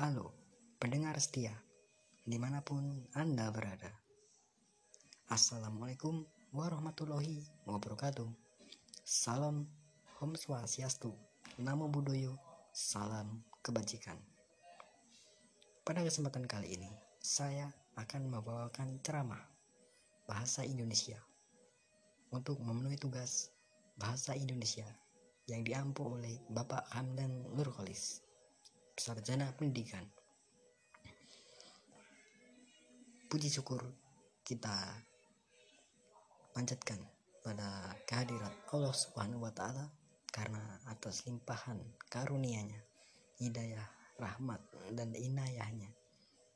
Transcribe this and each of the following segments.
Halo, pendengar setia, di mana pun Anda berada. Assalamualaikum warahmatullahi wabarakatuh. Salam Om Swastiastu, Namo Buddhaya, salam kebajikan. Pada kesempatan kali ini, saya akan membawakan ceramah bahasa Indonesia untuk memenuhi tugas bahasa Indonesia yang diampu oleh Bapak Hamdan Nurkolis sarjana pendidikan. Puji syukur kita panjatkan pada kehadirat Allah Subhanahu wa taala karena atas limpahan karunia-Nya, hidayah, rahmat dan inayahnya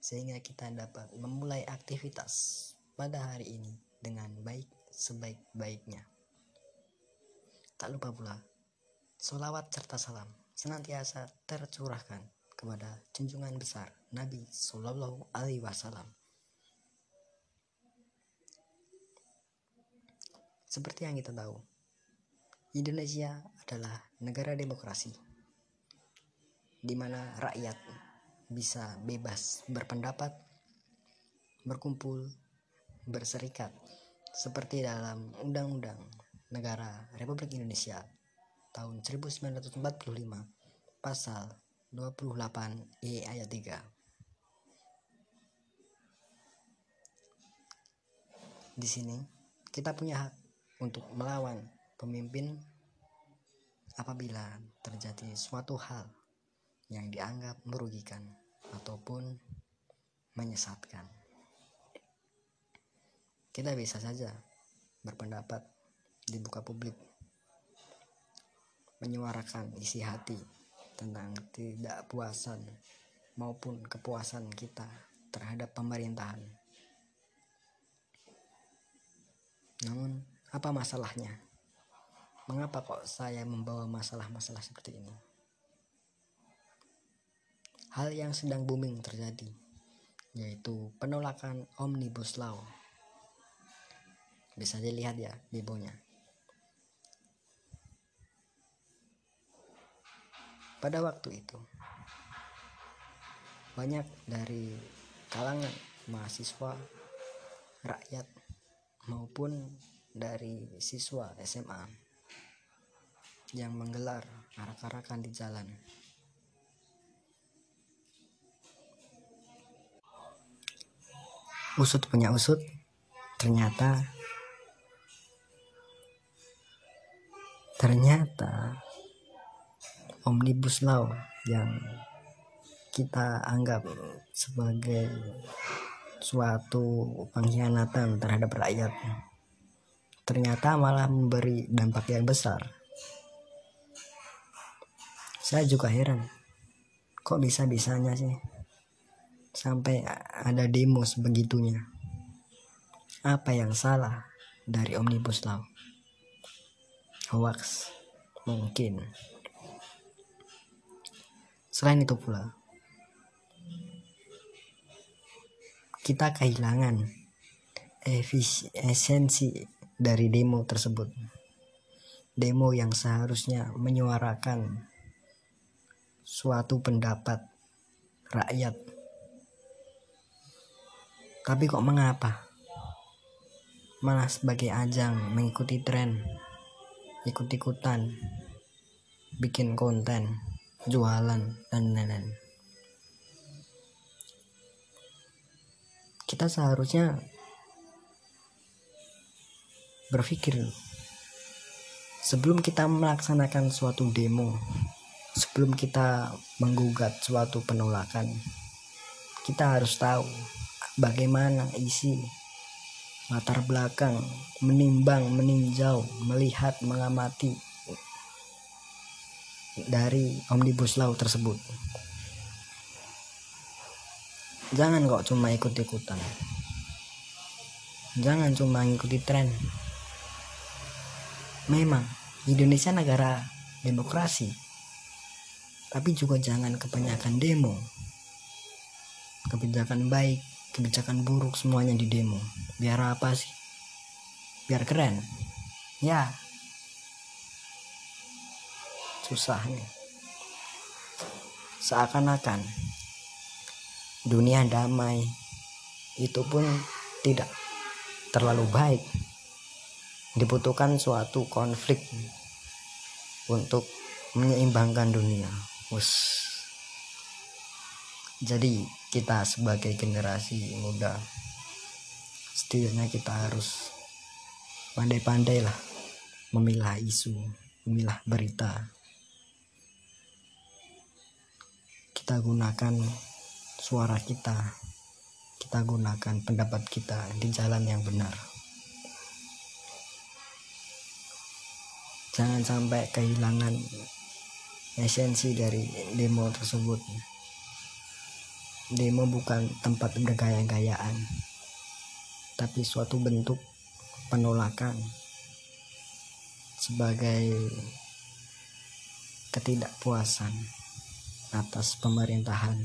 sehingga kita dapat memulai aktivitas pada hari ini dengan baik sebaik-baiknya. Tak lupa pula, solawat serta salam senantiasa tercurahkan kepada junjungan besar Nabi Shallallahu Alaihi Wasallam. Seperti yang kita tahu, Indonesia adalah negara demokrasi di mana rakyat bisa bebas berpendapat, berkumpul, berserikat seperti dalam Undang-Undang Negara Republik Indonesia tahun 1945 pasal 28 E ayat 3. Di sini kita punya hak untuk melawan pemimpin apabila terjadi suatu hal yang dianggap merugikan ataupun menyesatkan. Kita bisa saja berpendapat di buka publik menyuarakan isi hati tentang tidak puasan maupun kepuasan kita terhadap pemerintahan. Namun, apa masalahnya? Mengapa kok saya membawa masalah-masalah seperti ini? Hal yang sedang booming terjadi, yaitu penolakan Omnibus Law. Bisa dilihat ya di Pada waktu itu, banyak dari kalangan mahasiswa, rakyat, maupun dari siswa SMA yang menggelar arak-arakan di jalan. Usut punya usut, ternyata ternyata omnibus law yang kita anggap sebagai suatu pengkhianatan terhadap rakyat. Ternyata malah memberi dampak yang besar. Saya juga heran kok bisa-bisanya sih sampai ada demo sebegitunya? Apa yang salah dari omnibus law? Hoax mungkin Selain itu pula, kita kehilangan esensi dari demo tersebut. Demo yang seharusnya menyuarakan suatu pendapat rakyat. Tapi kok mengapa? Malah sebagai ajang mengikuti tren, ikut-ikutan, bikin konten jualan dan lain-lain. Kita seharusnya berpikir sebelum kita melaksanakan suatu demo sebelum kita menggugat suatu penolakan kita harus tahu bagaimana isi latar belakang menimbang meninjau melihat mengamati dari omnibus law tersebut. Jangan kok cuma ikut-ikutan. Jangan cuma ngikuti tren. Memang Indonesia negara demokrasi. Tapi juga jangan kebanyakan demo. Kebijakan baik kebijakan buruk semuanya di demo. Biar apa sih? Biar keren. Ya susah nih seakan-akan dunia damai itu pun tidak terlalu baik. Dibutuhkan suatu konflik untuk menyeimbangkan dunia. Us. jadi kita sebagai generasi muda setidaknya kita harus pandai-pandai lah memilah isu memilah berita kita gunakan suara kita kita gunakan pendapat kita di jalan yang benar. Jangan sampai kehilangan esensi dari demo tersebut. Demo bukan tempat bergaya-gayaan tapi suatu bentuk penolakan sebagai ketidakpuasan atas pemerintahan.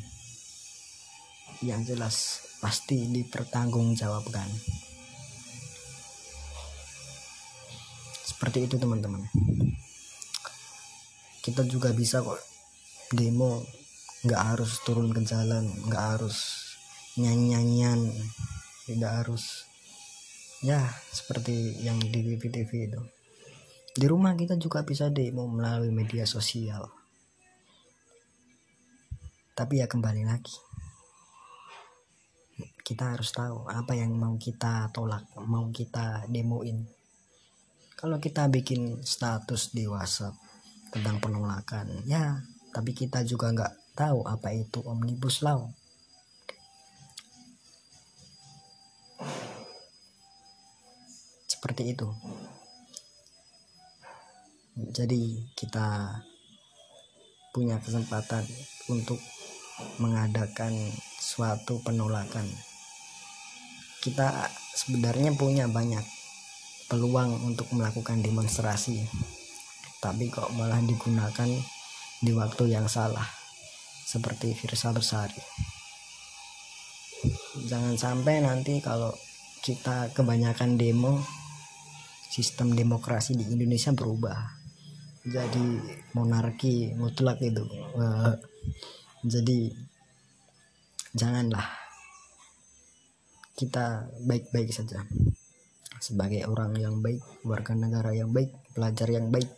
Yang jelas pasti dipertanggungjawabkan. seperti itu teman-teman. Kita juga bisa kok demo. Nggak harus turun ke jalan nggak harus nyanyi-nyanyian tidak harus. Ya seperti yang di TV-TV itu. Di rumah kita juga bisa demo melalui media sosial tapi ya kembali lagi. Kita harus tahu apa yang mau kita tolak mau kita demoin. Kalau kita bikin status di WhatsApp tentang penolakan ya tapi kita juga nggak tahu apa itu omnibus law. Seperti itu. Jadi kita punya kesempatan untuk mengadakan suatu penolakan. Kita sebenarnya punya banyak peluang untuk melakukan demonstrasi tapi kok malah digunakan di waktu yang salah seperti Firsa Bersari. Jangan sampai nanti kalau kita kebanyakan demo sistem demokrasi di Indonesia berubah jadi monarki mutlak itu jadi janganlah kita baik-baik saja sebagai orang yang baik, warga negara yang baik, pelajar yang baik.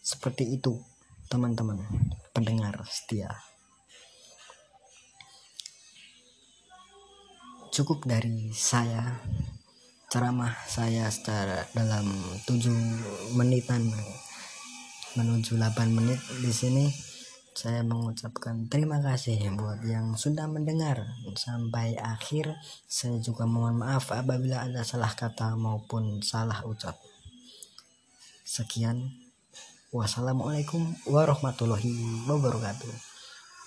Seperti itu, teman-teman pendengar setia. Cukup dari saya ceramah saya secara dalam 7 menitan menuju 8 menit di sini saya mengucapkan terima kasih buat yang sudah mendengar sampai akhir. Saya juga mohon maaf apabila ada salah kata maupun salah ucap. Sekian. Wassalamualaikum warahmatullahi wabarakatuh.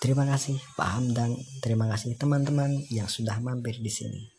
Terima kasih Pak Hamdan, terima kasih teman-teman yang sudah mampir di sini.